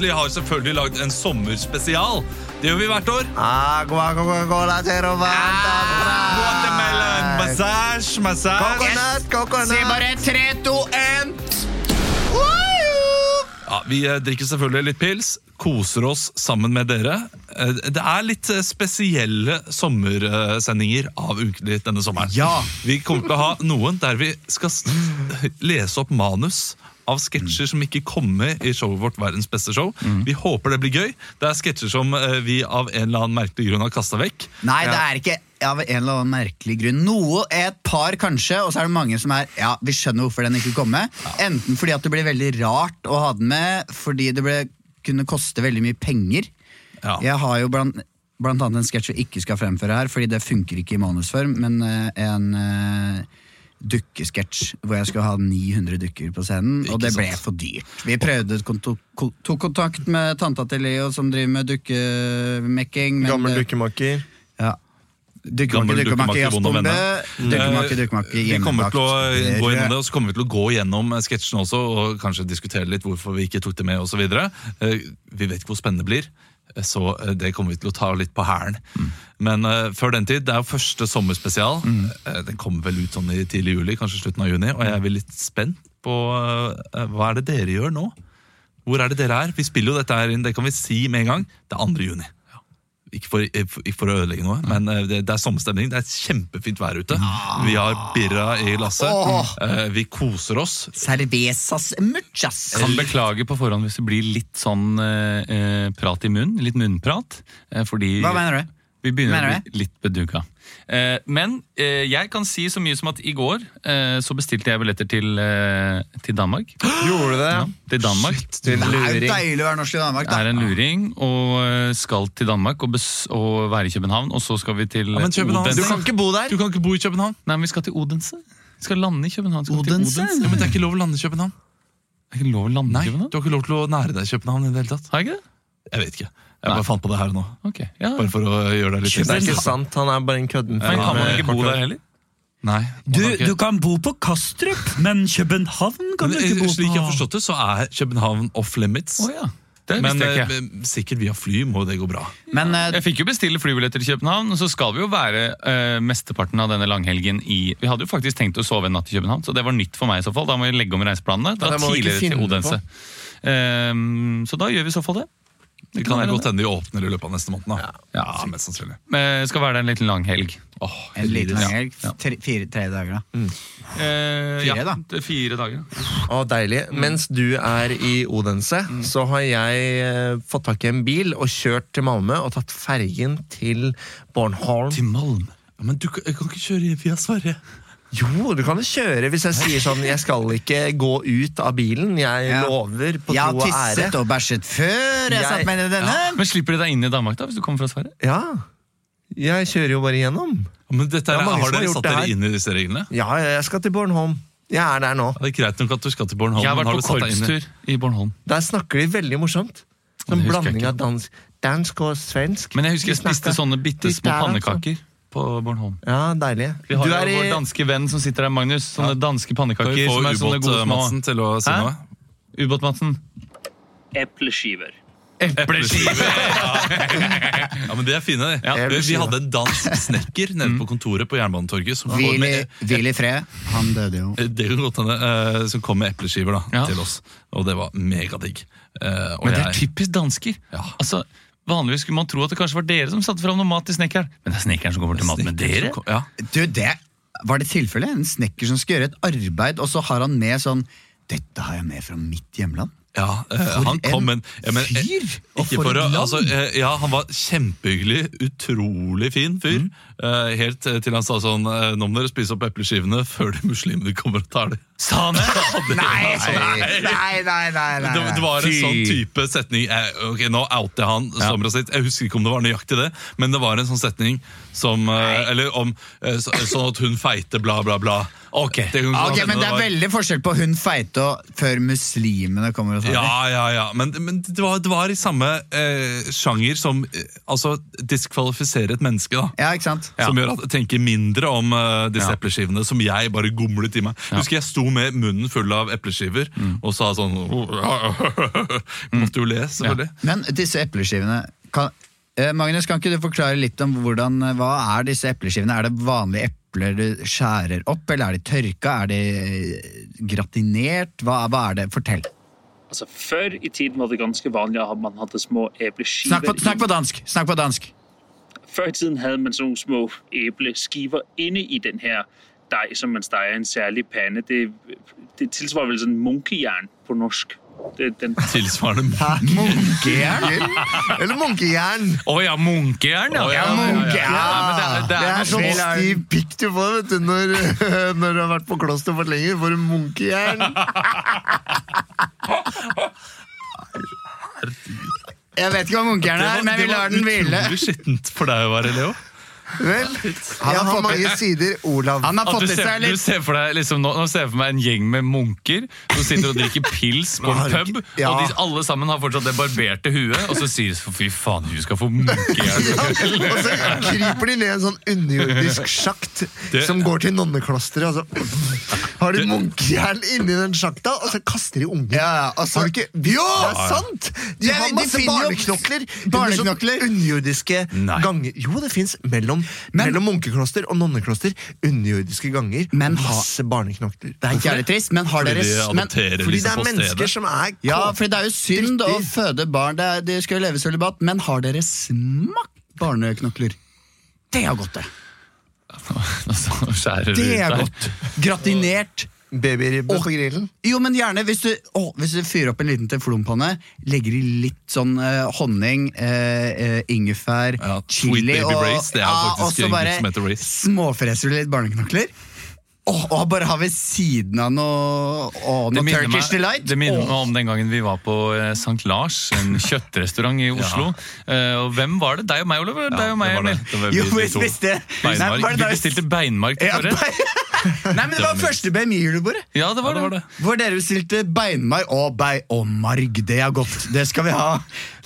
Ukentlig har selvfølgelig lagd en sommerspesial. Det gjør vi hvert år. Agua, Coca-Cola, zero Watermelon, massage, massage. Coconut, coconut. Si bare tre, to, én. Ja, vi eh, drikker selvfølgelig litt pils, koser oss sammen med dere. Eh, Det er litt eh, spesielle sommersendinger av Ukentlig denne sommeren. Ja. Vi kommer til å ha noen der vi skal lese opp manus av sketsjer som ikke kommer i showet vårt Verdens beste show. Vi håper det blir gøy. Det er sketsjer som eh, vi av en eller annen merkelig grunn har kasta vekk. Nei, det er ikke av en eller annen merkelig grunn. Noe, et par kanskje, og så er det mange som er Ja, vi skjønner hvorfor den ikke kommer. Enten fordi at det blir veldig rart å ha den med, fordi det ble, kunne koste veldig mye penger. Ja. Jeg har jo blant, blant annet en sketsj vi ikke skal fremføre her, fordi det funker ikke i manusform, men eh, en uh, dukkesketsj hvor jeg skulle ha 900 dukker på scenen, og Ikke det ble sant. for dyrt. Vi prøvde tok kontakt med tanta til Leo som driver med dukkemekking. Gammel det- dukkemaker. ja. Dukkemaker, dukkemaker, jazzbombe. Dukkemaker, dukkemaker, Eh, Vi kommer til å eh, gå gjennom det, og så kommer vi til å gå gjennom eh, sketsjene også, og kanskje diskutere litt hvorfor vi ikke tok det med, osv. Vi vet ikke hvor spennende det blir, eh, så eh, det kommer vi til å ta litt på hælen. Men uh, før den tid, det er jo første sommerspesial. Eh, Den kommer vel ut sånn i tidlig juli, kanskje slutten av juni, og jeg er litt spent på uh, hva er det dere gjør nå? Hvor er det dere er? Vi spiller jo dette her inn, det kan vi si med en gang. Det er 2. juni. Ikke for, ikke for å ødelegge noe, men eh, det, det er sommerstemning. Det er kjempefint vær ute. Vi har birra i glasset. Åh. Eh, Vi koser oss. Cervezas muchas. Kan beklage på forhånd hvis det blir litt sånn eh, eh, prat i munnen. Litt munnprat. Eh, fordi Hva mener du? vi begynner Mener å bli litt bedugga. Eh, men eh, jeg kan si så mye som at i går eh, så bestilte jeg billetter til, til Danmark. Gjorde du det? Ja, til Danmark. Til Det er jo deilig å være norsk i Danmark, da. er en luring og skal til Danmark og, og være i København. Og så skal vi til Ja, Odense. Du kan ikke bo der. Du kan ikke bo i København. Nei, men vi skal til Odense. Vi skal lande i København. Odense? Odense. Ja, men Det er ikke lov å lande i København. Det Er ikke lov å lande Nei, i København? Du har ikke lov til å nære deg i København. i det hele tatt Har jeg ikke det? Jeg vet ikke. Jeg bare fant på det her nå. Okay, ja. Bare for å gjøre deg litt Det er ikke sant, han er bare en kødden. Men kan man ikke bo der heller? Nei. Du, du kan bo på Kastrup, men København kan Men, du ikke bo på. Slik jeg har forstått det, så er København off limits. Oh, ja. Det Men jeg ikke. eh, sikkert via fly må det gå bra. Men uh, Jeg fikk jo bestille flybilletter til København, så skal vi jo være uh, mesteparten av denne langhelgen i Vi hadde jo faktisk tenkt å sove en natt i København, så det var nytt for meg i så fall. Da må vi legge om reiseplanene. Dra tidligere til Odense. Um, så da gjør vi i så fall det. Det kan godt hende de åpner i løpet av neste måned. da. Ja, mest sannsynlig. Eh, skal være der en liten langhelg. Åh, en liten lang helg. Tre, fire, tre dager, da. Eh, Fire, ja, da. det er fire dager. Å, deilig. Mens du er i Odense, så har jeg eh, fått tak i en bil og kjørt til Malmö og tatt fergen til Bornholm. Til Malm. Ja, men du kan, jeg kan ikke kjøre inn via Sverige. Jo, du kan jo kjøre hvis jeg sier sånn Jeg skal ikke gå ut av bilen. Jeg Ja. lover på Jeg tro og ære. Jeg har tisset og bæsjet før jeg Jeg- satte meg inn i denne. Men slipper de deg inn i Danmark da, hvis du kommer fra Sverige? Ja. Jeg kjører jo bare igjennom. Men dette er her, mange Har dere satt dere inn i disse reglene? Ja, jeg skal til Bornholm. Jeg er der nå. Ja, det er greit nok at du skal til Bornholm. Jeg har vært har på korpstur i Bornholm. Der snakker de veldig morsomt. det Sånn blanding av dansk, dansk og svensk. Men jeg husker jeg spiste sånne bitte små altså. pannekaker på Bornholm. Ja, deilig. Vi har Du jo vår danske venn som sitter der, Magnus. Sånne danske Kan vi pannekaker få er Ubåt-Madsen til å si Hæ? noe? Ubåt-Madsen. Epleskiver. Epleskiver! Ja, men det er fine, det. Ja. Vi- hadde en dansk snekker nede på kontoret på Jernbanetorget som kom Hvil i, i fred. Han døde jo. det kan godt hende, eh, som kom med epleskiver da, Ja. til oss. Og det var megadigg. Eh, Men det er jeg- typisk dansker. Ja. Altså, Vanligvis skulle man tro at det kanskje var dere som satte fram noe mat til snekkeren. Men det er snekkeren som kommer til mat med dere. kom- Ja. Du, det Var det tilfellet? En snekker som skal gjøre et arbeid, og så har han med sånn Dette har jeg med fra mitt hjemland. Ja, For han kom en en ja, men, eh, fyr! Og for for et land! altså, eh, ja, Han var kjempehyggelig, utrolig fin fyr. Mm. Eh, helt til han sa sånn Nå må dere spise opp epleskivene før de muslimene kommer og tar dem. Sa han det? Nei, nei, nei, nei, nei, Det, det var en sånn type setning Ok, Nå outer jeg han som rasist. Jeg husker ikke om det var nøyaktig det, men det var en sånn setning som eh, Eller om eh, så, sånn at hun feite, bla, bla, bla. Ok. Det godt Men det er var- veldig forskjell på hun feite og før muslimene kommer og tar Ja, ja, ja. Men, men det, var, det var i samme eh, sjanger som altså diskvalifiserer et menneske. da. Ja, ikke sant? Som gjør at jeg tenker mindre om disse Ja. epleskivene som jeg bare gomlet i meg. Husker jeg sto med munnen full av epleskiver og sa sånn Måtte jo le, selvfølgelig. Men disse epleskivene kan, eh, Magnus, kan ikke du forklare litt om hvordan, eh, hva er disse epleskivene? Er det vanlige epler du skjærer opp, eller er de tørka? Er de eh, gratinert? Hva, hva er det? Fortell. Altså, før i tiden var det ganske vanlig at man hadde små epleskiver Snakk på, snakk på dansk! Snakk på dansk. Før i tiden hadde man sånne små æbleskiver inne i den her dej, som man steger i en særlig pande. Det, det tilsvarer vel sådan munkejern på norsk. Det, den, Tilsvarende Munkejern? Eller munkejern? Å ja, munkejern, ja. ja, Munkejern! Ja, det er- det er det er sånn stiv pikk du får vet du, når, når du har vært på kloster for lenge. Får du munkejern? Jeg vet ikke hva munkejern er, men vi lar den hvile. utrolig skittent for deg å være, Leo. Vel, han har fått- mange sider, Olav. Han har fått du, ser, du ser for deg liksom, nå, nå ser jeg for meg en gjeng med munker som sitter og drikker pils på en pub. ja. Og de alle sammen har fortsatt det barberte huet, og så sier de fy faen, hun skal få munkejern. Og så kryper de ned en sånn underjordisk sjakt Det- som går til nonneklosteret. Og så har de munkejern inni den sjakta, og så kaster de unger. Ja, ja, du ikke Jo, det er sant! De har masse barneknokler. barneknokler. sånn Underjordiske ganger. Jo, det fins mellom, Men- mellom munkekloster og nonnekloster. Underjordiske ganger. Men masse barneknokler. Det er jævlig trist, men har Fordi dere de men, Fordi det er mennesker som er Ja, fordi det er jo synd å føde barn. Det er, de skal jo leve sølibat. Men har dere smakt barneknokler? Det er godt, det. Nå skjærer du Det er godt. Gratinert. Babyribbe på grillen. Jo, men gjerne hvis du, å, hvis du fyrer opp en liten teflonpanne, legger i litt sånn eh, honning, eh, eh, ingefær, Ja, Sweet chili Baby og, Race, det er faktisk og så en bare gutt som heter Race. småfreser du litt barneknokler. Åh, og bare ha ved siden av noe, å, noe minner, Turkish meg, Delight. det minner Åh. meg om den gangen vi var på eh, St. Lars, en kjøttrestaurant i Oslo. Eh, og hvem var det? Deg og meg, Oliver? Ja, Deg og meg, det var det. Emil? Det var Jo, vi- vi hvis, to. Nei, Beinmark. var det Vi da- bestilte beinmark til Ja, forrett. bein- Nei, men det var første BMI-julebordet. Ja, det var Ja, det var det. det. Hvor dere bestilte beinmarg og bei og marg. Det er godt. Det skal vi ha.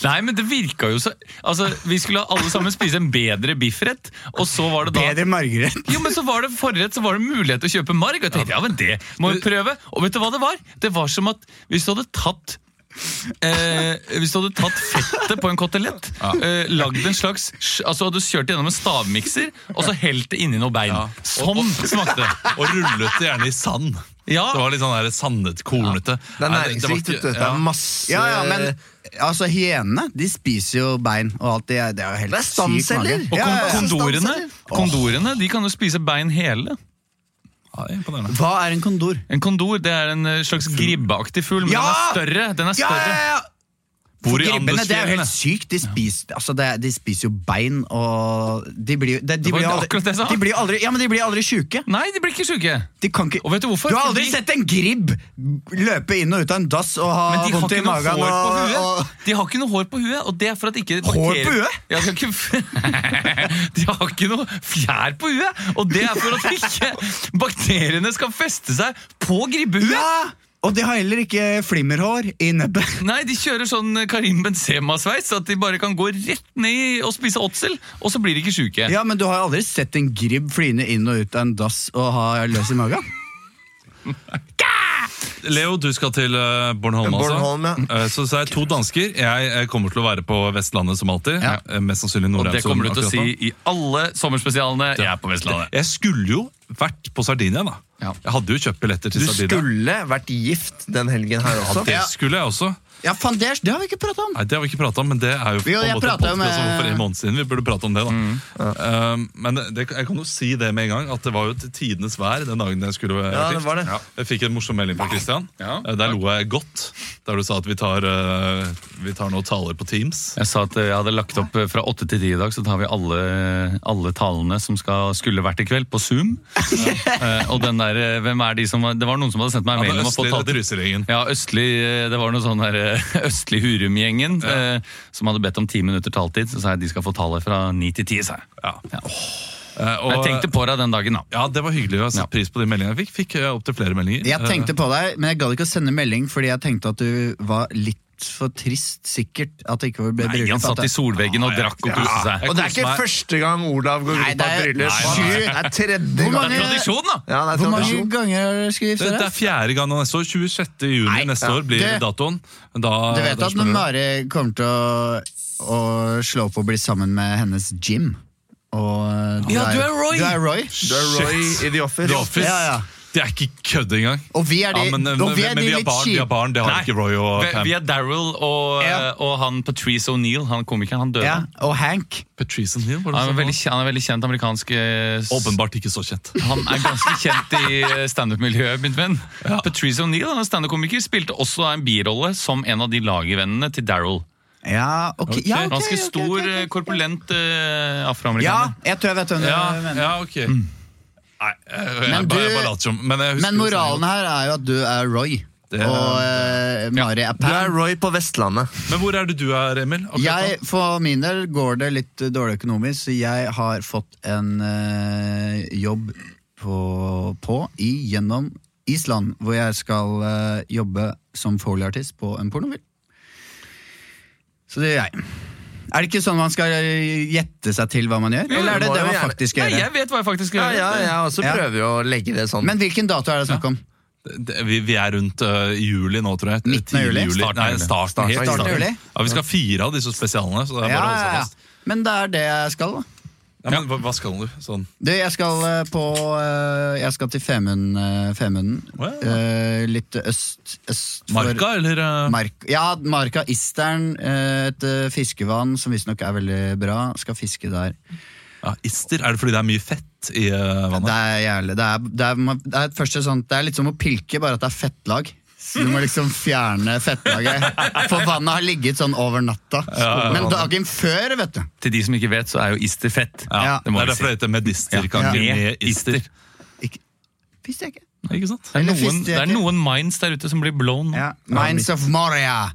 Nei, men det virka jo så Altså, Vi skulle alle sammen spise en bedre biffrett, og så var det da Bedre margrett. Jo, men så var det forrett, så var det mulighet til å kjøpe marg. Og jeg tenkte, ja, men det må vi prøve. Og vet du hva det var? Det var som at hvis du hadde tatt Eh, hvis du hadde tatt fettet på en kotelett, eh, lagd en slags Altså hadde du kjørt det gjennom en stavmikser, og så helt det inni noen bein. Ja. Sånn smakte det. Og rullet det gjerne i sand. Ja. Det var litt sånn der sandet, kornete. Det er næringsrikt. Det. Det er masse Ja, ja, men altså, hyenene de spiser jo bein og alt. Det er, det er jo helt Det er sykt stamceller. Og Ja, kon ja, ja. kondorene, kondorene de kan jo spise bein hele. Ja, imponerende. Hva er en kondor? En kondor det er en eh, slags gribbeaktig fugl, men Ja! den er større. Den er Ja, større. ja, ja! Hvor i Gribbene, det er jo helt sykt. De spiser, altså det, de spiser jo bein, og de blir, jo- de, de blir aldri, de blir aldri, ja, men de blir aldri sjuke. Nei, de blir ikke sjuke. De kan ikke Og vet du hvorfor? Du har aldri sett en gribb løpe inn og ut av en dass og ha vondt i magen. og, og, De har ikke noe hår på huet, og det er for at ikke Hår på huet? Ja, de, har ikke... de har ikke noe fjær på huet, og det er for at ikke bakteriene skal feste seg på gribbehuet. ja! Og de har heller ikke flimmerhår i nebbet. Nei, de kjører sånn Karim Benzema-sveis, så at de bare kan gå rett ned og spise åtsel, og så blir de ikke sjuke. Ja, men du har aldri sett en gribb flyne inn og ut av en dass og ha løs i magen? Leo, du skal til Bornholm. Bornholm, altså. Ja. Eh, så, så er det to dansker. Jeg, jeg kommer til å være på Vestlandet som alltid. Ja. Eh, Mest sannsynlig Og det kommer du til å si i alle sommerspesialene. Jeg er på Vestlandet. Jeg skulle jo vært på Sardinia, da. Ja. Jeg hadde jo kjøpt billetter Du Sabida. Du skulle vært gift den helgen her også. Det skulle jeg også. Ja, faen, det, er- det har vi ikke prata om! Nei, Det har vi ikke prata om, men det er jo på Jo, en jeg måte pratet jo podcast med- for en måned siden. Vi burde prate om det, da. Um, men det, jeg kan jo si det med en gang, at det var jo til tidenes vær den dagen jeg skulle være Ja, det gift. var det. Jeg fikk en morsom melding fra Christian. Ja. Eh, Der lo jeg godt. Der du sa at vi tar, uh, vi tar noen taler på Teams. Jeg sa at jeg hadde lagt opp eh, fra åtte til ti i dag, så tar vi alle, alle talene som skal, skulle vært i kveld, på Zoom. Eh, og den der, eh, hvem er de som Det var noen som hadde sendt meg Ja, mail om å få tatt eller Ja, østlig, eh, det var noe sånn der eh, Østlig Hurum-gjengen eh, som hadde bedt om ti minutter taltid. Så sa jeg de skal få tallet fra ni til ti. sa jeg. Ja. Eh, og- Jeg tenkte på deg den dagen, da. Ja, det var hyggelig å sette pris på de meldingene jeg fikk. Fikk opptil flere meldinger. Jeg tenkte på deg, men jeg gadd ikke å sende melding fordi jeg tenkte at du var litt for trist, sikkert. At det ikke ble Nei, han satt i solveggen og drakk og koste seg. Og det er ikke første gang Olav går glipp av er- bryllup. Det er tredje Hvor gang. mange- Tradisjon, da! Ja, det er Hvor mange ganger har dere skrevet det, det er fjerde gang neste år. 26. juni Nei, neste ja. år blir Det- datoen. Da, Du vet da at når. Mari kommer til å, å slå på å bli sammen med hennes Jim. Og Ja, du er Roy. Du er Roy. Du er Roy i The Office. The Office. Ja, ja. Det er ikke kødd engang. Og vi er de, Ja, men, eh, og vi er men de vi har litt barn, vi har barn, det har Nei. ikke Roy og Vi, Pam. vi er Daryl og, Ja. og han Patrice O'Neill, han komikeren. Han døde. Ja, og Hank. Patrice O'Neill, var det Han, veldig, han er veldig kjent amerikansk eh, Åpenbart ikke så kjent. Han er ganske kjent i eh, standup-miljøet, min venn. Patrice O'Neill, han er standup-komiker, spilte også en birolle som en av de lagvennene til Daryl. Ja, ok. Ja, okay, Ganske stor, eh, korpulent Afroamerikaner Ja, jeg tror jeg vet hvem du Ja, mener. ja ok. Nei, jeg, jeg, Men du- jeg bare som. Men, Men moralen her er jo at du er Roy. Det Og uh, Mari er Du er Roy på Vestlandet. Men hvor er det du er, Emil? Jeg, for min del går det litt dårlig økonomisk, jeg har fått en uh, jobb på, på i gjennom Island, hvor jeg skal uh, jobbe som Foley-artist på en pornofilm. Så det gjør jeg. Er det ikke sånn man skal eh, gjette seg til hva man gjør? Jo, Eller er det det man faktisk gjør? Nei, jeg vet hva jeg faktisk gjør. Ja, ja, jeg også Ja. prøver jo å legge det sånn. Men hvilken dato er det snakk om? Det- Vi, vi er rundt uh, juli nå, tror jeg. Midten av juli? juli? Starten, Nei, Starten starten, Starten starten. juli? Ja, vi skal fire av disse spesialene, så det er Ja, bare å holde seg ja. fast. Men det er det jeg skal, da. Ja, men hva, hva skal du? Sånn. Du, jeg skal eh, på eh, Jeg skal til Femund, eh, Femunden. Å, ja. Eh, litt øst, øst for Marka, eller? Mark, ja, Marka Isteren, eh, et eh, fiskevann som visstnok er veldig bra. Skal fiske der. Ja, ister? Er det fordi det er mye fett i vannet? Det er jævlig. Det er, det er, det er, et første sånt, det er litt som å pilke, bare at det er fettlag. Så du må liksom fjerne fettlaget. For vannet har ligget sånn over natta. Men dagen før, vet du. Til de som ikke vet, så er jo ister fett. Ja, det, må er derfor det heter medister, Ja. kan ikke Med med ister. Ikke, visste jeg ikke. Ikke sant? Det er, noen, det er noen minds der ute som blir blown. Ja. Minds of Moria.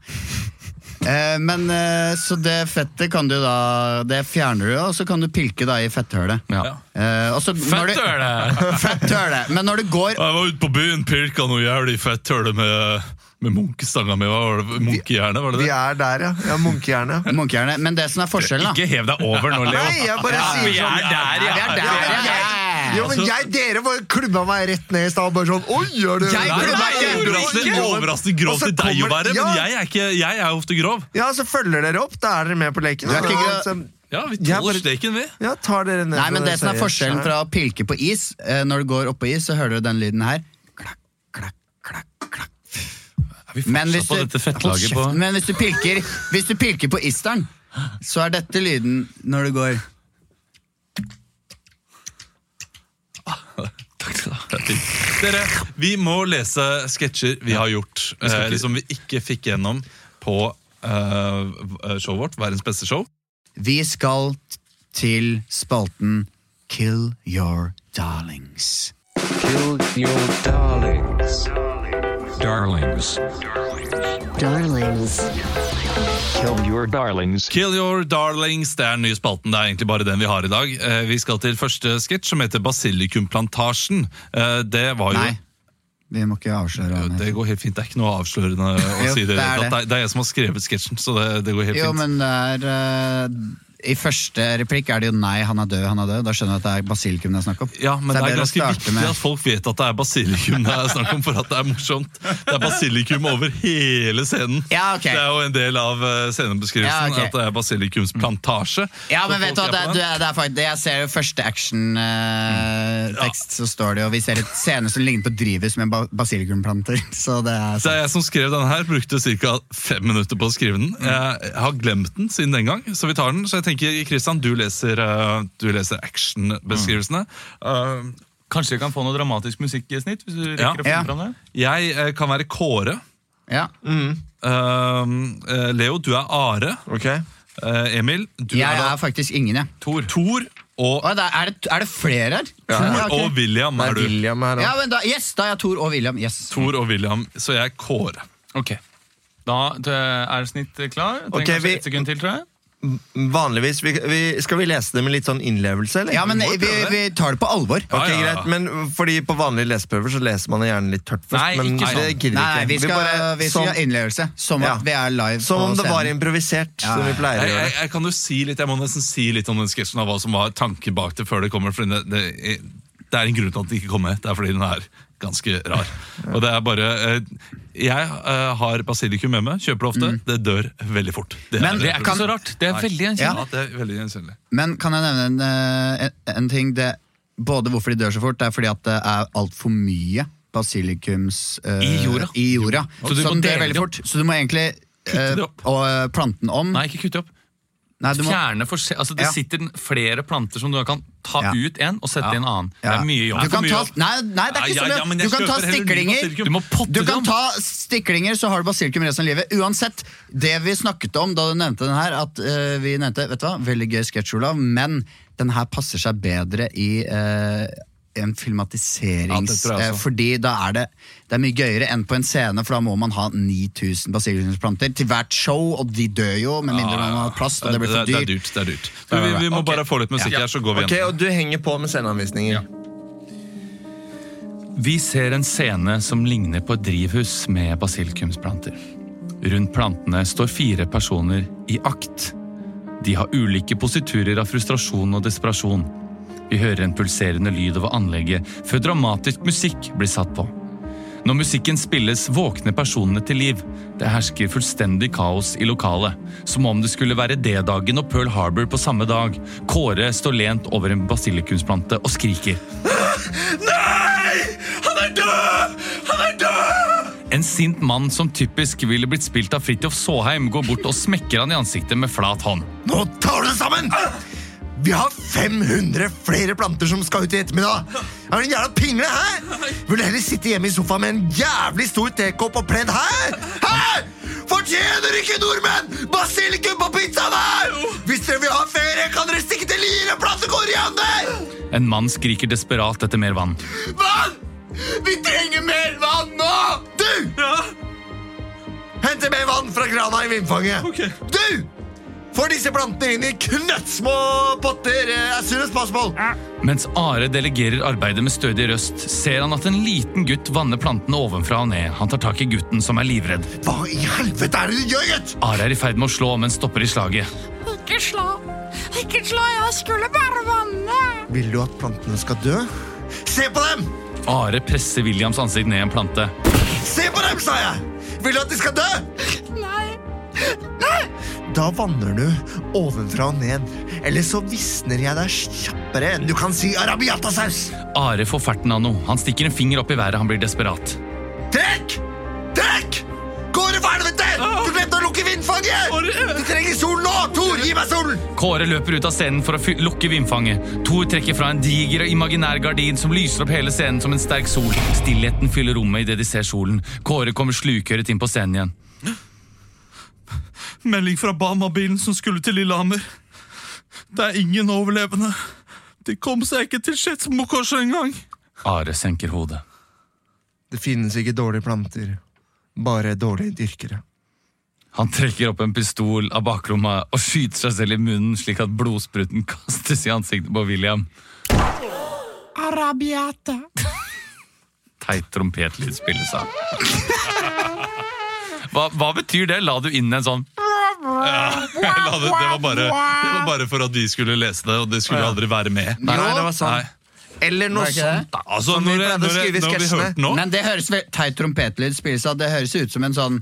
Eh, men eh, Så det fettet kan du da Det fjerner du, og så kan du pilke da i fetthølet. Ja. Eh, og så når du- Fetthølet! Fetthølet. Men når du går Jeg var ute på byen, pirka noe jævlig fetthøle med, med munkestanga mi. Hva var det? Munkehjerne, var det Vi det? er der, ja. ja Munkehjerne. Munkehjerne. Men det som er forskjellen, da Ikke hev deg over nå, Leo. Nei, jeg bare Ja, sier vi sånn er der, ja. Vi er der, ja. Jo, men jeg, Dere var klubba meg rett ned i stad. Bare sånn Oi, gjør du Jeg klubba overraskende, overraskende grov til deg å være, men jeg er, ikke, jeg er ofte grov. Ja, så følger dere opp. Da er dere med på leken. Er ikke Ja, vi tåler bare- steken, vi. Ja, tar dere ned Nei, men det som er forskjellen fra å pilke på is eh, Når du går oppå is, så hører du den lyden her. Klakk, klakk, klakk, klakk. Er vi Men hvis, du. Men hvis du pilker Hvis du pilker på isteren, så er dette lyden når du går Takk skal du ha. Er. Dere, vi må lese sketsjer vi har gjort, skal eh, som vi ikke fikk gjennom på eh, showet vårt, Verdens beste show. Vi skal til spalten Kill Your Darlings. Kill your Darlings. darlings. Darlings. Darlings. Kill your darlings. Kill Your Darlings, det er den nye spalten. Det er egentlig bare den vi har i dag. Eh, vi skal til første sketsj, som heter Basilikumplantasjen. Eh, det var jo Nei, vi må ikke avsløre jo, Det går helt fint. Det er ikke noe avslørende å Jo, si det. det er Det, det. er, jeg som har skrevet sketsjen, så det, det går helt Jo, fint. men det er eh, I første replikk er det jo 'nei, han er død', han er død. Da skjønner du at det er basilikum det er snakk om. Ja, men det er det er ganske viktig med- at folk vet at det er basilikum det er snakk om, for at det er morsomt. Det er basilikum over hele scenen. Ja, okay. Det er jo en del av eh, scenebeskrivelsen Ja, okay. at det er basilikumsplantasje. Ja, men vet du hva, det, er det, er, det er faktisk, Jeg ser jo første action-tekst, så står det jo Vi ser et scene som ligner på drivhus med basilikumplanter. Så det er sant. det er jeg som skrev denne her, brukte ca. fem minutter på å skrive den. Jeg har glemt den siden den gang, så vi tar den. Så jeg tenker, Kristian, du leser, eh, du leser actionbeskrivelsene. Eh, Kanskje vi kan få noe dramatisk musikk i snitt? Hvis du Ja. å finne det? jeg uh, kan være Kåre. ja. Mm. Uh, Leo, du er Are. Ok. Eh, Emil, du Jeg er da er faktisk ingen, jeg. Tor. Tor og, er, det, er det flere her? Tor Ja, ok. og William er er du. William her Ja, men da, yes, da er jeg Tor og William. Yes. Tor og William, så jeg er Kåre. Ok. Da er snitt klar. Trenger Ok, vi- et sekund til, tror jeg. Vanligvis vi, vi, Skal vi lese det med litt sånn innlevelse, eller? Ja, men vi, vi tar det på alvor. Ok, Ja, ja, ja. greit, men fordi På vanlige leseprøver så leser man det gjerne litt tørt først. Nei, men ikke sånn. det gidder Nei, vi ikke. skal, bare- vi skal som, ha innlevelse. Som Ja. at vi er live som på om det var improvisert, som vi pleier å gjøre. jeg, jeg kan jo si litt, jeg må nesten si litt om den sketsjen av hva som var tanken bak det før det kommer. For det, det, det er en grunn til at den ikke kommer. Det er fordi den er ganske rar. Og det er bare eh, Jeg eh, har basilikum med meg, kjøper det ofte. Det dør veldig fort. Det Men Det er ikke så rart. Det er veldig gjenkjennelig. Ja. er. Men kan jeg nevne en, eh, en, en ting? Det, både hvorfor de dør så fort, det er fordi at det er altfor mye basilikums uh, I jorda. i jorda Så du. Så du må egentlig Kutte det opp. og, plante den om. Nei, ikke kutte opp. Nei, må, Fjerne altså Det Ja. sitter flere planter som du kan ta Ja. ut en og sette i en annen. Det er mye Du kan ta, nei, nei, det er ikke Ja, så ja, mye. ja, Du kan ta stiklinger. Du må potte Du kan ta stiklinger, så har du basilikum resten av livet. Uansett, det vi snakket om da du nevnte den her, at uh, vi nevnte, vet du hva, veldig gøy sketsj, Olav, men den her passer seg bedre i eh, en filmatiserings... Ja, eh, fordi da er det, det er mye gøyere enn på en scene, for da må man ha 9000 basilikumsplanter til hvert show, og de dør jo, med mindre man har plast, og det blir for Det er dyrt. dyrt. det er dyrt. Du, vi, vi må okay. bare få litt musikk her, så går vi Ok, Okay, Og du henger på med sceneanvisninger. Vi ser en scene som ligner på et drivhus med basilikumsplanter. Rundt plantene står fire personer i akt. De har ulike positurer av frustrasjon og desperasjon. Vi hører en pulserende lyd over anlegget før dramatisk musikk blir satt på. Når musikken spilles, våkner personene til liv. Det hersker fullstendig kaos i lokalet. Som om det skulle være D-dagen og Pearl Harbor på samme dag. Kåre står lent over en basilikumsplante og skriker. Nei! Han er død! Han er død! En sint mann som typisk ville blitt spilt av Fridtjof Saaheim, går bort og smekker han i ansiktet med flat hånd. Nå tar du det sammen! Vi har 500 flere planter som skal ut i ettermiddag. Er du en jævla pingle, hæ? Vil du heller sitte hjemme i sofaen med en jævlig stor tekopp og pledd, hæ? Hæ? Fortjener ikke nordmenn basilikum på pizzaen her? Hvis dere vil ha ferie, kan dere stikke til Lier og plante koriander! En mann skriker desperat etter mer vann. Vann! Vi trenger mer vann nå! Du! Hente mer vann fra krana i vindfanget. Du! Får disse plantene inn i knøttsmå potter as soon as possible. Mens Are delegerer arbeidet med stødig røst, ser han at en liten gutt vanner plantene ovenfra og ned. Han tar tak i gutten, som er livredd. Hva i helvete er det du gjør, gutt? Are er i ferd med å slå, men stopper i slaget. Ikke slå. Ikke slå, jeg skulle bare vanne. Vil du at plantene skal dø? Se på dem! Are presser Williams ansikt ned i en plante. Se på dem, sa jeg! Vil du at de skal dø? Nei. Nei. Da vanner du ovenfra og ned. Eller så visner jeg deg kjappere enn du kan si arabiatasaus. Are får ferten av noe. Han stikker en finger opp i været. Han blir desperat. Trekk! Trekk! Kåre, for helvete! Du glemte å lukke vindfanget! Du trenger sol nå! Tor, gi meg solen! Kåre løper ut av scenen for å lukke vindfanget. Thor trekker fra en diger og imaginær gardin som lyser opp hele scenen som en sterk sol. Stillheten fyller rommet idet de ser solen. Kåre kommer slukøret inn på scenen igjen. Melding fra Bama-bilen som skulle til Lillehammer. Det er ingen overlevende. De kom seg ikke til Skedsmokorset engang. Are senker hodet. Det finnes ikke dårlige planter, bare dårlige dyrkere. Han trekker opp en pistol av baklomma og skyter seg selv i munnen slik at blodspruten kastes i ansiktet på William. Arabiata. Teit trompetlyd spilles av. Hva, hva betyr det? La du inn en sånn La det, det, var bare, det var bare for at vi skulle lese det, og det skulle aldri være med. Nei, det var sånn. Nei. Eller noe sånt. da. Altså, Som vi når, jeg- pleide å når, skrive i når vi sketsjene. hørte nå Men det høres vel, teit trompetlyd spilles av, det høres ut som en sånn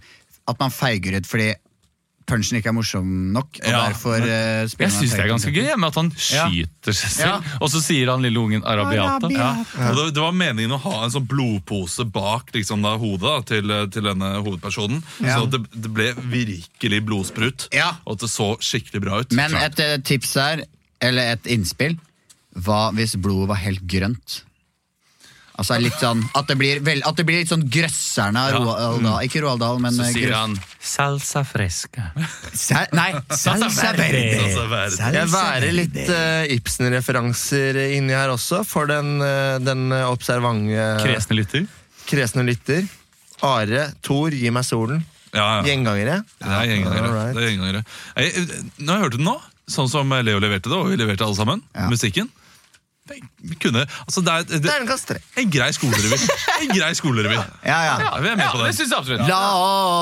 at man feiger ut fordi punchen ikke er morsom nok, og Ja, derfor uh, spiller Jeg syns det er ganske gøy med at han skyter seg selv, og så sier han lille ungen arabiata. ja. Og det, det var meningen å ha en sånn blodpose bak liksom, da, hodet da, til, til denne hovedpersonen. Ja. Så det, det ble virkelig blodsprut, Ja. og at det så skikkelig bra ut. Men et eh, tips der, eller et innspill, hva hvis blodet var helt grønt? Altså litt sånn, At det blir, vel, at det blir litt sånn grøsserne av Roald Dahl. Ikke Roald Dahl, men Så eh, sier grøss- han salsa fresca. Sa- Nei, salsa verde. Altså, vær- Jeg værer litt uh, Ibsen-referanser inni her også, for den, eh, den observante Kresne lytter. kresne lytter. Are, Thor, gi meg solen. Ja, ja. Gjengangere? Det er gjengangere. Alright. Det er gjengangere. Jeg, jeg, jeg hørte den nå, sånn som Leo leverte det, og vi leverte alle sammen, Ja. musikken kunne, altså det er, det, tre. en grei skolerevy. En grei skolerevy. Ja, ja. Ja, vi er med Ja, på det. La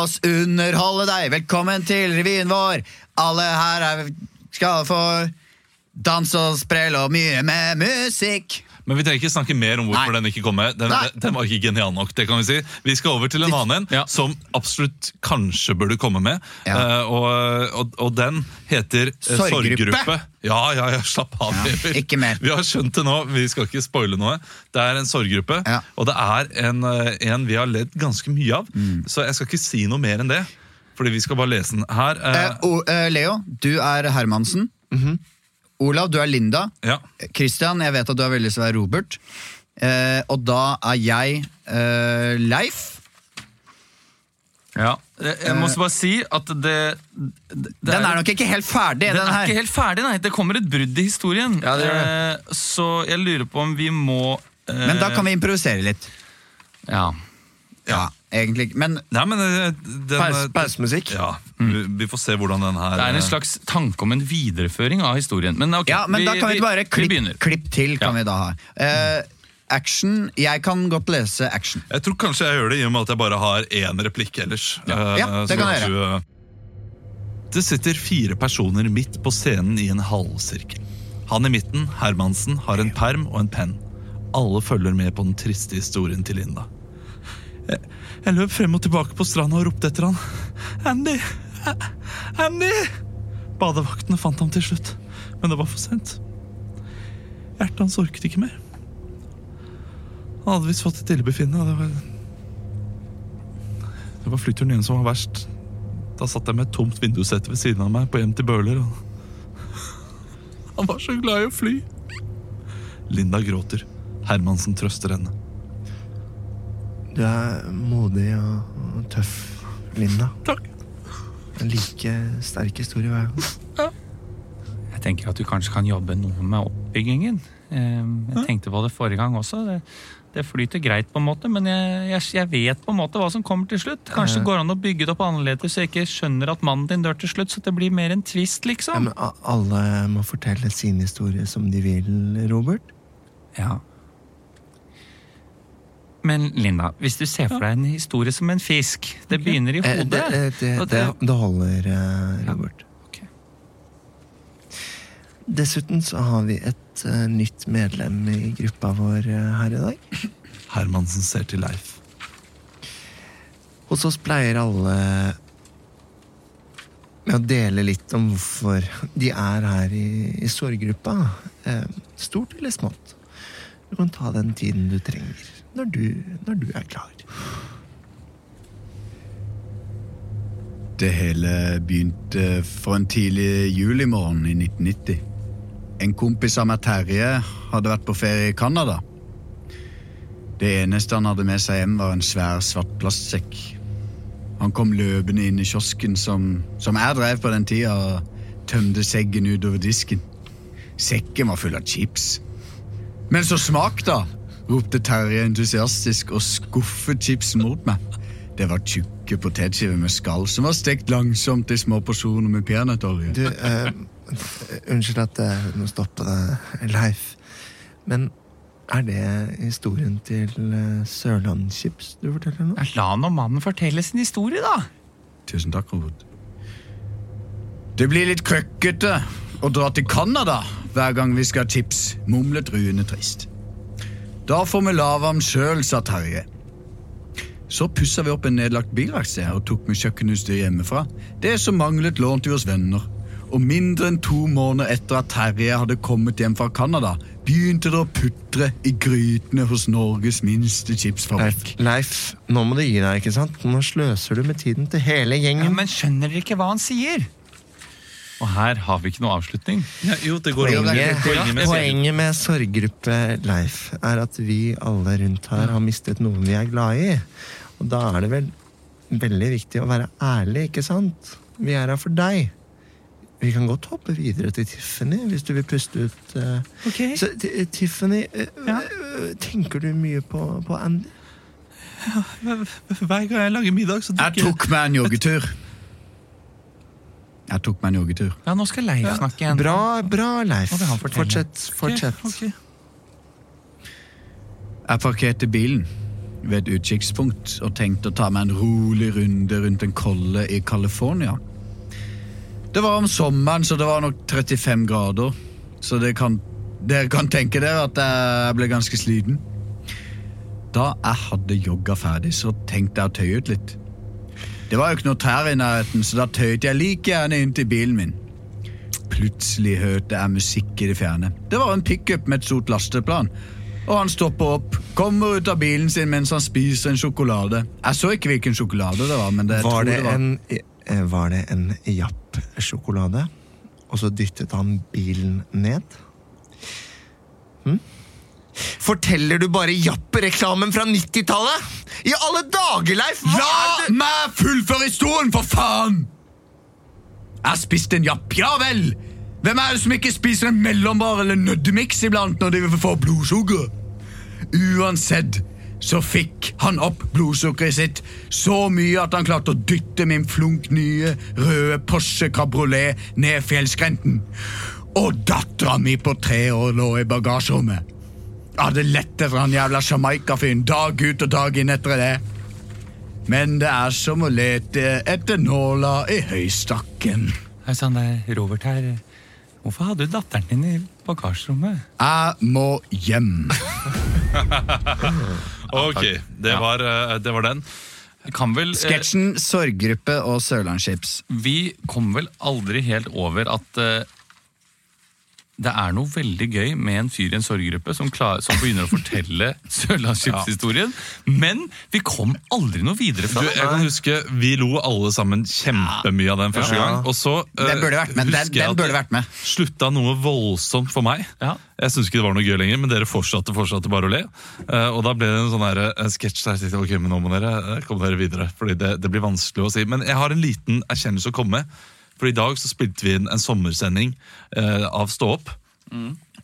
oss underholde deg. Velkommen til revyen vår. Alle her er, skal få dans og sprell og mye med musikk. Men vi trenger ikke snakke mer om hvorfor Nei. den ikke kom med. Den, den var ikke genial nok. det kan Vi si. Vi skal over til en annen en Ja. som absolutt kanskje burde komme med. Ja. Uh, og, og, og den heter eh, Sorggruppe. Sorggruppe. Ja, ja, ja, slapp av. Ja, ikke mer. Vi har skjønt det nå, vi skal ikke spoile noe. Det er en sorggruppe, og det er en, eh, en vi har ledd ganske mye av. Mm. Så jeg skal ikke si noe mer enn det. Fordi vi skal bare lese den her. Uh, uh, Leo, du er Hermansen. Olav, du er Linda. ja. Christian, jeg vet at du har veldig lyst til å være Robert. Eh, og da er jeg eh, Leif. Ja. Jeg, må også bare si at det, det, det Den er nok ikke helt ferdig, Den den, er her. ikke helt ferdig, nei. Det kommer et brudd i historien. Ja, det gjør Eh, så jeg lurer på om vi må eh, Men da kan vi improvisere litt. Ja. Ja, egentlig. Men Nei, men eh, den, Pause- eh, Pausemusikk? Ja, vi, vi får se hvordan den her Det er en eh, slags tanke om en videreføring av historien. Men, okay, Ja, men da kan vi bare klipp, klipp til. kan Ja. vi da ha Uh, Action. Jeg kan godt lese action. Jeg tror kanskje jeg gjør det i og med at jeg bare har én replikk ellers. Eh, Ja, det kan jeg eh, Det sitter fire personer midt på scenen i en halvsirkel. Han i midten, Hermansen, har en perm og en penn. Alle følger med på den triste historien til Linda. Jeg, løp frem og tilbake på stranda og ropte etter han. Andy! Andy! Badevaktene fant ham til slutt, men det var for sent. Hjertet hans orket ikke mer. Han hadde visst fått et illebefinnende. og Det var, det var flyturen igjen som var verst. Da satt jeg med et tomt vindussete ved siden av meg på hjem til Bøhler. Og... Han var så glad i å fly. Linda gråter. Hermansen trøster henne. Du er modig og, og tøff, Linda. Takk. En like sterk historie hver gang. Jeg tenker at du kanskje kan jobbe noe med oppbyggingen. Eh, Jeg tenkte på det forrige gang også. Det, det flyter greit, på en måte, men jeg, jeg, jeg vet på en måte hva som kommer til slutt. Kanskje det går an å bygge det opp annerledes, så jeg ikke skjønner at mannen din dør til slutt, så det blir mer en twist, Ja, liksom. men alle må fortelle sin historie som de vil, Robert. Ja. Men Linda, hvis du ser for deg en historie som en fisk, det begynner i Eh, hodet. det, eh, det, det, det- det holder, eh, Robert. Okay. Dessuten så har vi et uh, nytt medlem i gruppa vår uh, her i dag. Hermansen ser til Leif. Hos oss pleier alle med å dele litt om hvorfor de er her i, i sorggruppa. Eh, stort eller smått. Du kan ta den tiden du trenger når du, når du er klar. Det hele begynte for en tidlig julimorgen i 1990. En kompis av meg, Terje, hadde vært på ferie i Canada. Det eneste han hadde med seg hjem, var en svær, svart plastsekk. Han kom løpende inn i kiosken som, som jeg drev på den tida, og tømte seggen utover disken. Sekken var full av chips. Men så smak, da! Ropte Terje entusiastisk og skuffet chipsen mot meg. Det var tjukke potetskiver med skall som var stekt langsomt i små porsjoner med peanøttolje. Du, eh, unnskyld at jeg må stoppe deg, Leif. Men er det historien til eh, Sørlandschips du forteller nå? La nå mannen fortelle sin historie, da! Tusen takk, Robert. Det blir litt krøkkete å dra til Canada hver gang vi skal ha chips, mumlet Rune trist. Da får vi lave ham sjøl, sa Terje. Så pussa vi opp en nedlagt bilverksted og tok med kjøkkenutstyr hjemmefra. Det som manglet, lånte vi hos venner. Og mindre enn to måneder etter at Terje hadde kommet hjem fra Canada, begynte det å putre i grytene hos Norges minste Leif, chipsfabrikk. Leif, nå må du gi deg, ikke sant? Nå sløser du med tiden til hele Ja, gjengen. men skjønner dere ikke hva han sier? Og her har vi ikke noe avslutning. Ja, jo, det går Poenget, Poenget med poenget med sorggruppe, Leif, er at vi alle rundt her har mistet noen vi er glad i. Og da er det vel veldig viktig å være ærlig, ikke sant? Vi er her for deg. Vi kan godt hoppe videre til Tiffany, hvis du vil puste ut. Okay. Så Tiffany, eh, eh, tenker du mye på, på Andy? Hver gang jeg lager middag, så Jeg tok meg en joggetur. Jeg tok meg en joggetur. Ja, nå skal Leif snakke igjen. Bra, bra, Leif. Fortsett. fortsett. Okay, okay. Jeg parkerte bilen ved et utkikkspunkt og tenkte å ta meg en rolig runde rundt en kolle i California. Det var om sommeren, så det var nok 35 grader. Så det kan, dere kan tenke dere at jeg ble ganske sliten. Da jeg hadde jogga ferdig, så tenkte jeg å tøye ut litt. Det var jo ikke noe trær i nærheten, så da tøyte jeg like gjerne inn til bilen min. Plutselig hørte jeg musikk i det fjerne. Det var en pickup med et stort lasteplan. Og han stopper opp, kommer ut av bilen sin mens han spiser en sjokolade. Jeg så ikke hvilken sjokolade det var, men det, Var det det var. en, eh, var det en Japp-sjokolade? Og så dyttet han bilen ned? Hm? Forteller du bare Japp-reklamen fra 90-tallet? I alle dager, Leif! La meg fullføre historien, for faen! Jeg spiste en japp, ja vel! Hvem er det som ikke spiser en mellombar eller nøddemiks iblant når de vil få blodsukker? Uansett så fikk han opp blodsukkeret sitt så mye at han klarte å dytte min flunk nye røde Porsche Cabriolet ned fjellskrenten. Og dattera mi på tre år lå i bagasjerommet. Jeg hadde lett etter han jævla Jamaica-fyren dag ut og dag inn etter det. Men det er som å lete etter nåla i høystakken. Hei sann, det er Robert her. Hvorfor hadde du datteren din i bagasjerommet? Jeg må hjem. Ok, det var, eh, det var den. Kan vel, eh, Sketsjen Sorggruppe og Sørlandschips. vi kom vel aldri helt over at eh, det er noe veldig gøy med en fyr i en sorggruppe som, klar, som begynner å fortelle Sørlandschips-historien, men vi kom aldri noe videre fra Du, det. jeg kan huske Vi lo alle sammen kjempemye av den første Ja. gang. Og så uh, Den burde vært med. Den, den burde det vært med. slutta noe voldsomt for meg. Ja. Jeg syns ikke det var noe gøy lenger, men dere fortsatte fortsatte bare å le. Uh, og da ble det en sånn eh, sketsj der jeg tenkte ok, men nå må dere eh, komme dere videre. Fordi det, det blir vanskelig å si. Men jeg har en liten erkjennelse å komme med. For i dag så spilte vi inn en sommersending eh, av Stå opp.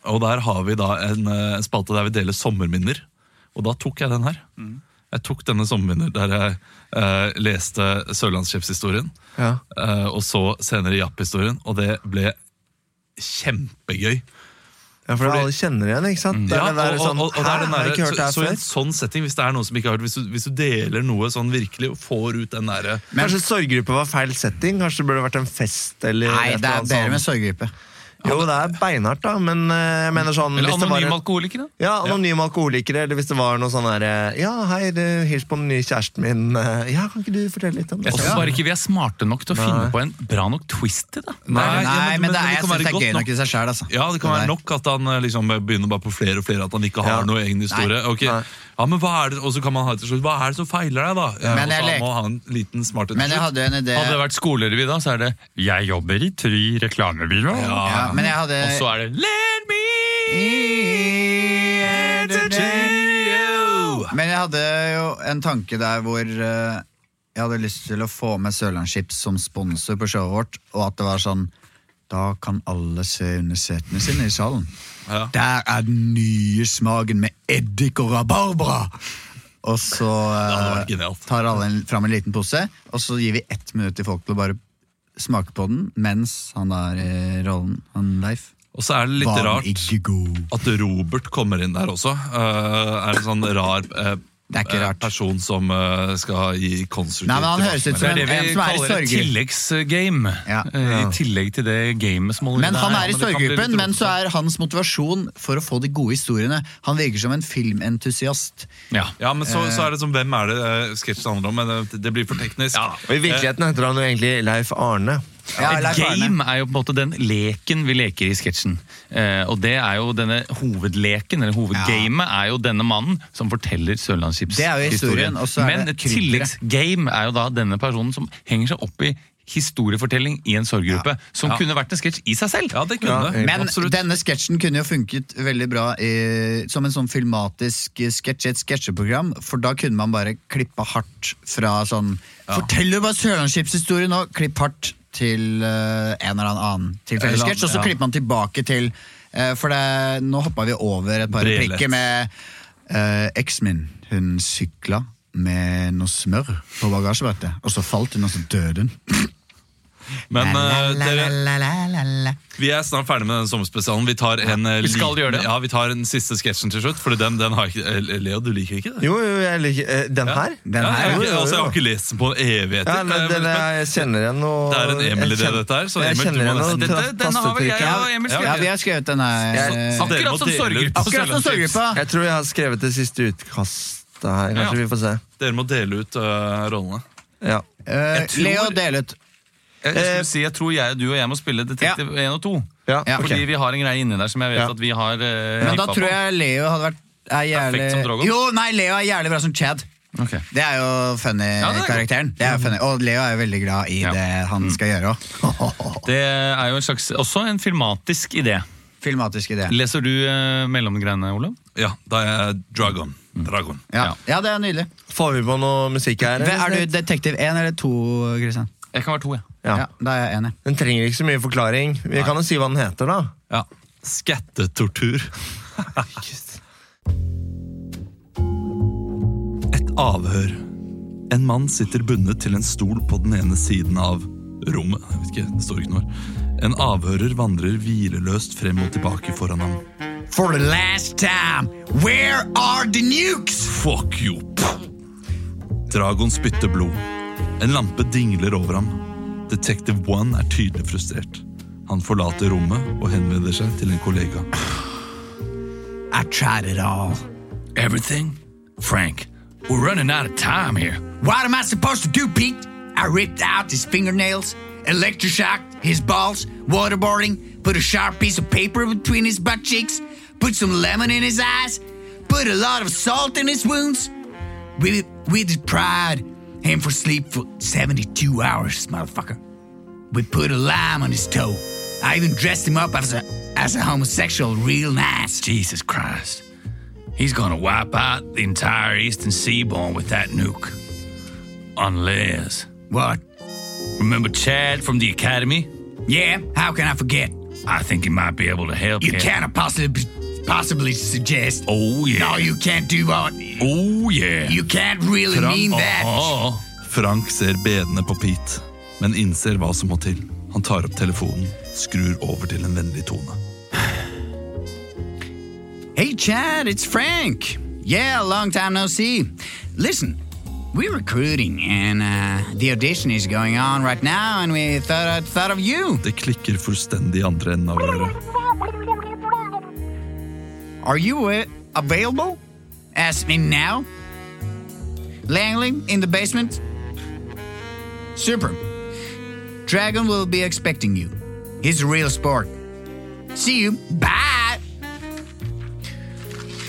Og der har vi da en, eh, en spalte der vi deler sommerminner. Og da tok jeg den her. Jeg tok denne sommerminner der jeg eh, leste Sørlandschefshistorien. Ja. eh, og så senere Japp-historien. Og det ble kjempegøy. Ja, for Fordi- alle kjenner igjen, ikke sant? Det Ja, er der og, sånn, og, og det er den der, så, det så i en sånn setting, hvis det er noen som ikke har hørt Hvis du, hvis du deler noe sånn virkelig og får ut den derre Kanskje sorggruppe var feil setting? Kanskje det burde vært en fest? Eller Nei, det er bedre med sånt. sorggruppe. Jo, det er beinhardt, da, men eh, jeg mener sånn Eller anonyme alkoholikere. Ja, anonyme alkoholikere, eller hvis det var noe sånn der Ja, hei, hils på den nye kjæresten min. eh, Ja, kan ikke du fortelle litt om det? Jeg syns bare ikke vi er smarte nok til å finne på en bra nok twist til det. Nei, Nei, men, det er, det er gøy nok i seg sjæl, altså. Ja, det kan være nok at han eh, liksom begynner bare på flere og flere, at han ikke har Ja. noe egen historie. Ok, Nei. ja, men hva er det, Og så kan man ha til slutt Hva er det som feiler deg, da? Men jeg må han ha en liten smarthet Men jeg hadde jo en idé Hadde det vært skolerevy da, så er det 'Jeg jobber i Try reklamebyrå'. ja, Men jeg hadde Og så er det 'Let me entertain you. Men jeg hadde jo en tanke der hvor eh, jeg hadde lyst til å få med Sørlandschips som sponsor på showet vårt, og at det var sånn Da kan alle se under setene sine i salen. Ja. Der er den nye smaken med eddik og rabarbra! Og så hadde eh, vært genialt. tar alle en, fram en liten pose, og så gir vi ett minutt til folk til å bare smake på den, mens han er i rollen, han Leif. Og så er det litt Var rart at Robert kommer inn der også. Uh, er en sånn rar eh, Det er ikke eh, rart. person som eh, skal gi konstruktivt Nei, men han høres ut Det er det vi en som er i kaller et tilleggsgame. Ja. Eh, I tillegg til det gamet som Men han er i sorggruppen, men så er hans motivasjon for å få de gode historiene Han virker som en filmentusiast. Ja. Ja, men så, så er det som Hvem er det uh, sketsjen handler om? Men det, det blir for teknisk. Og I virkeligheten heter han jo egentlig Leif Arne. Ja, Et game er jo på en måte den leken vi leker i sketsjen. Eh, og det er jo denne hovedleken, eller hovedgamet, er jo denne mannen som forteller Sørlandschips Det er jo historien, og så er Men det et tilleggsgame er jo da denne personen som henger seg opp i historiefortelling i en sorggruppe, som Ja. kunne vært en sketsj i seg selv. Ja, det kunne. Men Absolutt. denne sketsjen kunne jo funket veldig bra i, som en sånn filmatisk sketsj i et sketsjeprogram, for da kunne man bare klippa hardt fra sånn Fortell jo bare Sørlandschips-historien nå! Klipp hardt til uh, en eller annen tilfeldig og så klipper man tilbake til uh, For det, nå hoppa vi over et par replikker med uh, eksen min. Hun sykla med noe smør på bagasjebrettet, og så falt hun, og så døde hun. Men dere, vi er snart ferdig med den sommerspesialen. Vi tar en eh, vi skal gjøre det. Ja, vi tar den siste sketsjen til slutt. For den, den har ikke eh, Leo, du liker ikke det? Jo, jo, jeg liker eh, Den Ja. her? Den Ja, jeg, her, har jo, ikke, altså, jeg har ikke lest den på evigheter. Ja, men den er, jeg kjenner igjen noe Det er en Emil-idé, det, dette her, så jeg Emil, du kjenner må igjen noe nesten- Dette- denne har vel jeg og Emil Ja, Ja, vi har skrevet den her. Jeg- Akkurat som sorggruppa. Jeg tror jeg har skrevet det siste utkastet her. Kanskje Ja. vi får se. Dere må dele ut rollene. Ja. Uh, tror- Leo, del ut. Jeg, skulle si, jeg tror jeg, du og jeg må spille Detektiv 1 og 2. Ja, Ja. ok. Fordi vi har en greie inni der som jeg vet Ja. at vi har uh, Men da tror jeg Leo hadde vært er jævlig... Perfekt som Drogon? Jo, nei, Leo er jævlig bra som Chad. Okay. Det er jo er funny-karakteren. Det er funny. Og Leo er jo veldig glad i Ja. det han skal gjøre òg. Det er jo en slags, også en filmatisk idé. Filmatisk idé. Leser du uh, mellomgreiene, Olav? Ja, da er jeg Dragon. Dragon. Ja. ja, det er nydelig. Får vi på noe musikk her? Er du detektiv 1 eller 2, Kristian? Jeg kan være 2, jeg. Ja. Ja, da er jeg enig. Den trenger ikke så mye forklaring. Vi kan jo si hva den heter, da. Ja. Skattetortur. Et avhør. En mann sitter bundet til en stol på den ene siden av rommet. Jeg vet ikke, det står ikke noe. En avhører vandrer hvileløst frem og tilbake foran ham. For the last time, where are the nukes? Fuck you! Dragon spytter blod. En lampe dingler over ham. Detective One er tydelig frustrert. Han forlater rommet og henvender seg til en kollega. I tried it all. Everything? Frank, we're running out of time here. What am I supposed to do, Pete? I ripped out his fingernails, electroshocked his balls, waterboarding, put a sharp piece of paper between his butt cheeks, put some lemon in his eyes, put a lot of salt in his wounds. With, with deprived him for sleep for 72 hours, motherfucker. We put a lime on his toe. I even dressed him up as a, as a homosexual real nice. Jesus Christ. He's gonna wipe out the entire eastern seaboard with that nuke. Unless. What? Remember Chad from the academy? Yeah, how can I forget? I think he might be able to help You you. can't possibly, possibly suggest. Oh, yeah. No, you can't do what. Oh, yeah. You can't really Frank, mean that. Oh. Frank ser bedende på Pete, men innser hva som må til. Han tar opp telefonen, skrur over til en vennlig tone. Hey, Chad, it's Frank. Yeah, long time no see. Listen, we're recruiting, and uh, the audition is going on right now, and we thought thought of you. Det klikker fullstendig andre enden av røret. Are you uh, available? Ask me now. Langley in the basement. Super. Dragon will be expecting you. He's a real sport. See you. Bye.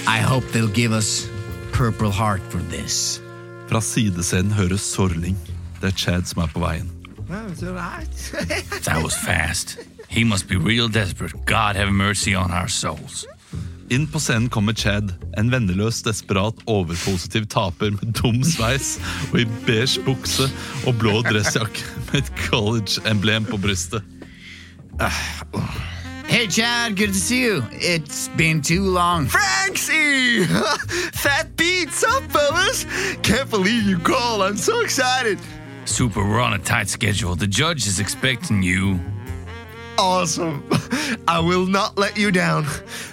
I hope they'll give us Purple Heart for this. Fra sidescenen høres sorling. Det er Chad som er på veien. That was fast. He must be real desperate. God have mercy on our souls. Inn på scenen kommer Chad, en venneløs, desperat, overpositiv taper med dum sveis og i beige bukse og blå dressjakke med et college-emblem på brystet. Hey, Chad, good to see you. It's been too long. Franksy! Fat beats up, fellas! Can't believe you called. I'm so excited. Super, we're on a tight schedule. The judge is expecting you. Awesome. I will not let you down.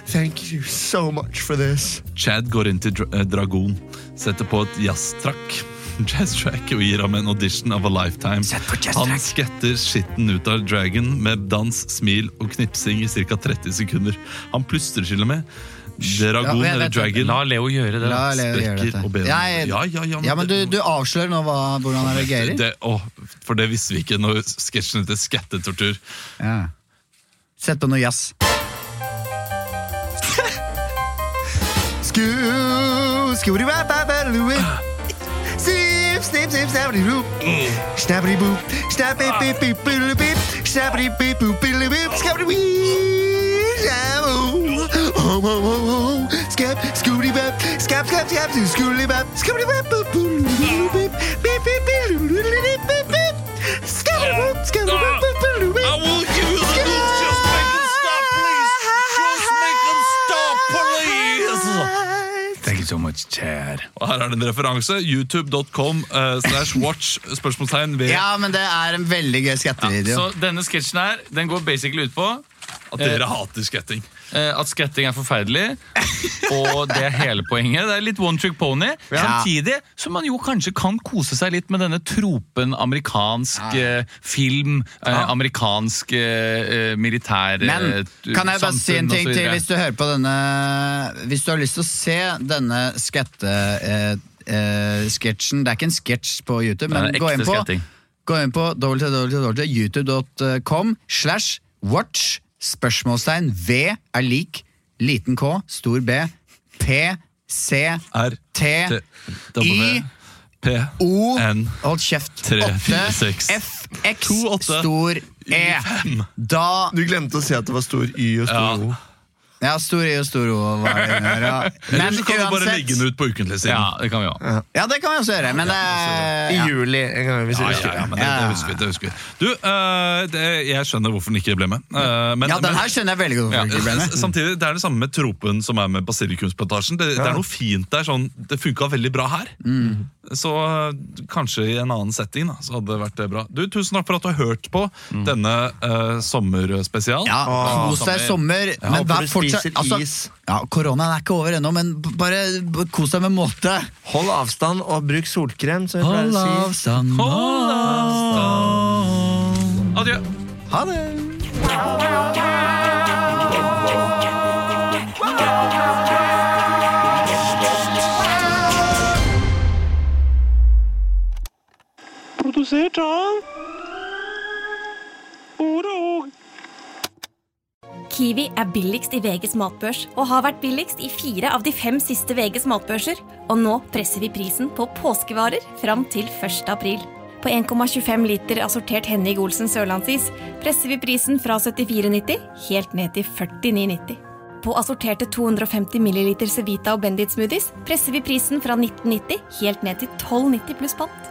Thank you so much for this. Chad går inn til Dra eh, Dragon, setter på et jazztrakk. Jazz Track og gir ham en audition of a lifetime. Han sketter skitten ut av Dragon med dans, smil og knipsing i ca. 30 sekunder. Han plystrer til og med. Dragon Ja, eller. Dragon La Leo gjøre det. La. Leo gjøre dette. og ben. Jeg- Ja, ja, ja, men Ja, men du, du avslører nå hva, hvordan han reagerer. det, å, For det visste vi ikke når sketsjen heter Skattetortur. Ja. Sett på noe jazz. Snip, oh, oh, oh, oh, oh? Og her er det en referanse. YouTube.com uh, slash watch spørsmålstegn ved Ja, men det er en veldig gøy skattevideo. Så denne sketsjen her, den går basically ut på at dere hater skretting. eh, at skretting er forferdelig, og det er hele poenget. Det er litt one trick pony. Samtidig som man jo kanskje kan kose seg litt med denne tropen amerikansk ja. film, eh, amerikansk eh, militær Men eh, kan jeg bare si en ting til hvis du hører på denne Hvis du har lyst til å se denne skette... Eh, eh, sketsjen Det er ikke en sketsj på YouTube, men gå inn på, gå inn på www.youtube.com slash watch spørsmålstegn V er lik liten K, stor B, P, C, R, T, T, W, P, O N, Hold kjeft. Tre, 8, fire, seks, F, X, to, åtte, stor E. Da Du glemte å si at det var stor Y og stor Ja. O. Ja, stor I og stor O var det der, ja. Eller så kan du bare legge den ut på ukentlig siden. Ja, det kan vi også. Ja, det kan vi også gjøre, men det I ja. juli en gang hvis Ja, jeg ja, ja, det. men det, det husker vi. Det husker vi. Du, eh, det, jeg skjønner hvorfor den ikke ble med. eh, men, ja, den her skjønner jeg veldig godt Ja, hvorfor ikke ble med. Samtidig, Det er det samme med tropen som er med basilikumsplantasjen. Det, det er noe fint der. sånn, Det funka veldig bra her. Mm. Så eh, kanskje i en annen setting da, så hadde det vært bra. Du, Tusen takk for at du har hørt på denne uh, sommerspesial. Ja, Kos deg i sommer, men vær fortsatt altså, is. ja, Koronaen er ikke over ennå, men bare kos deg med måte. Hold avstand og bruk solkrem, Hold avstand, hold avstand. Adjø. Ha det! Produsert av Oro. Kiwi er billigst i VGs matbørs og har vært billigst i fire av de fem siste VGs matbørser. Og nå presser vi prisen på påskevarer fram til 1. april. På 1,25 liter assortert Henning Olsen sørlandsis presser vi prisen fra 74,90 helt ned til 49,90. På assorterte 250 ml Cevita og Bendit smoothies presser vi prisen fra 1990 helt ned til 12,90 pluss pant.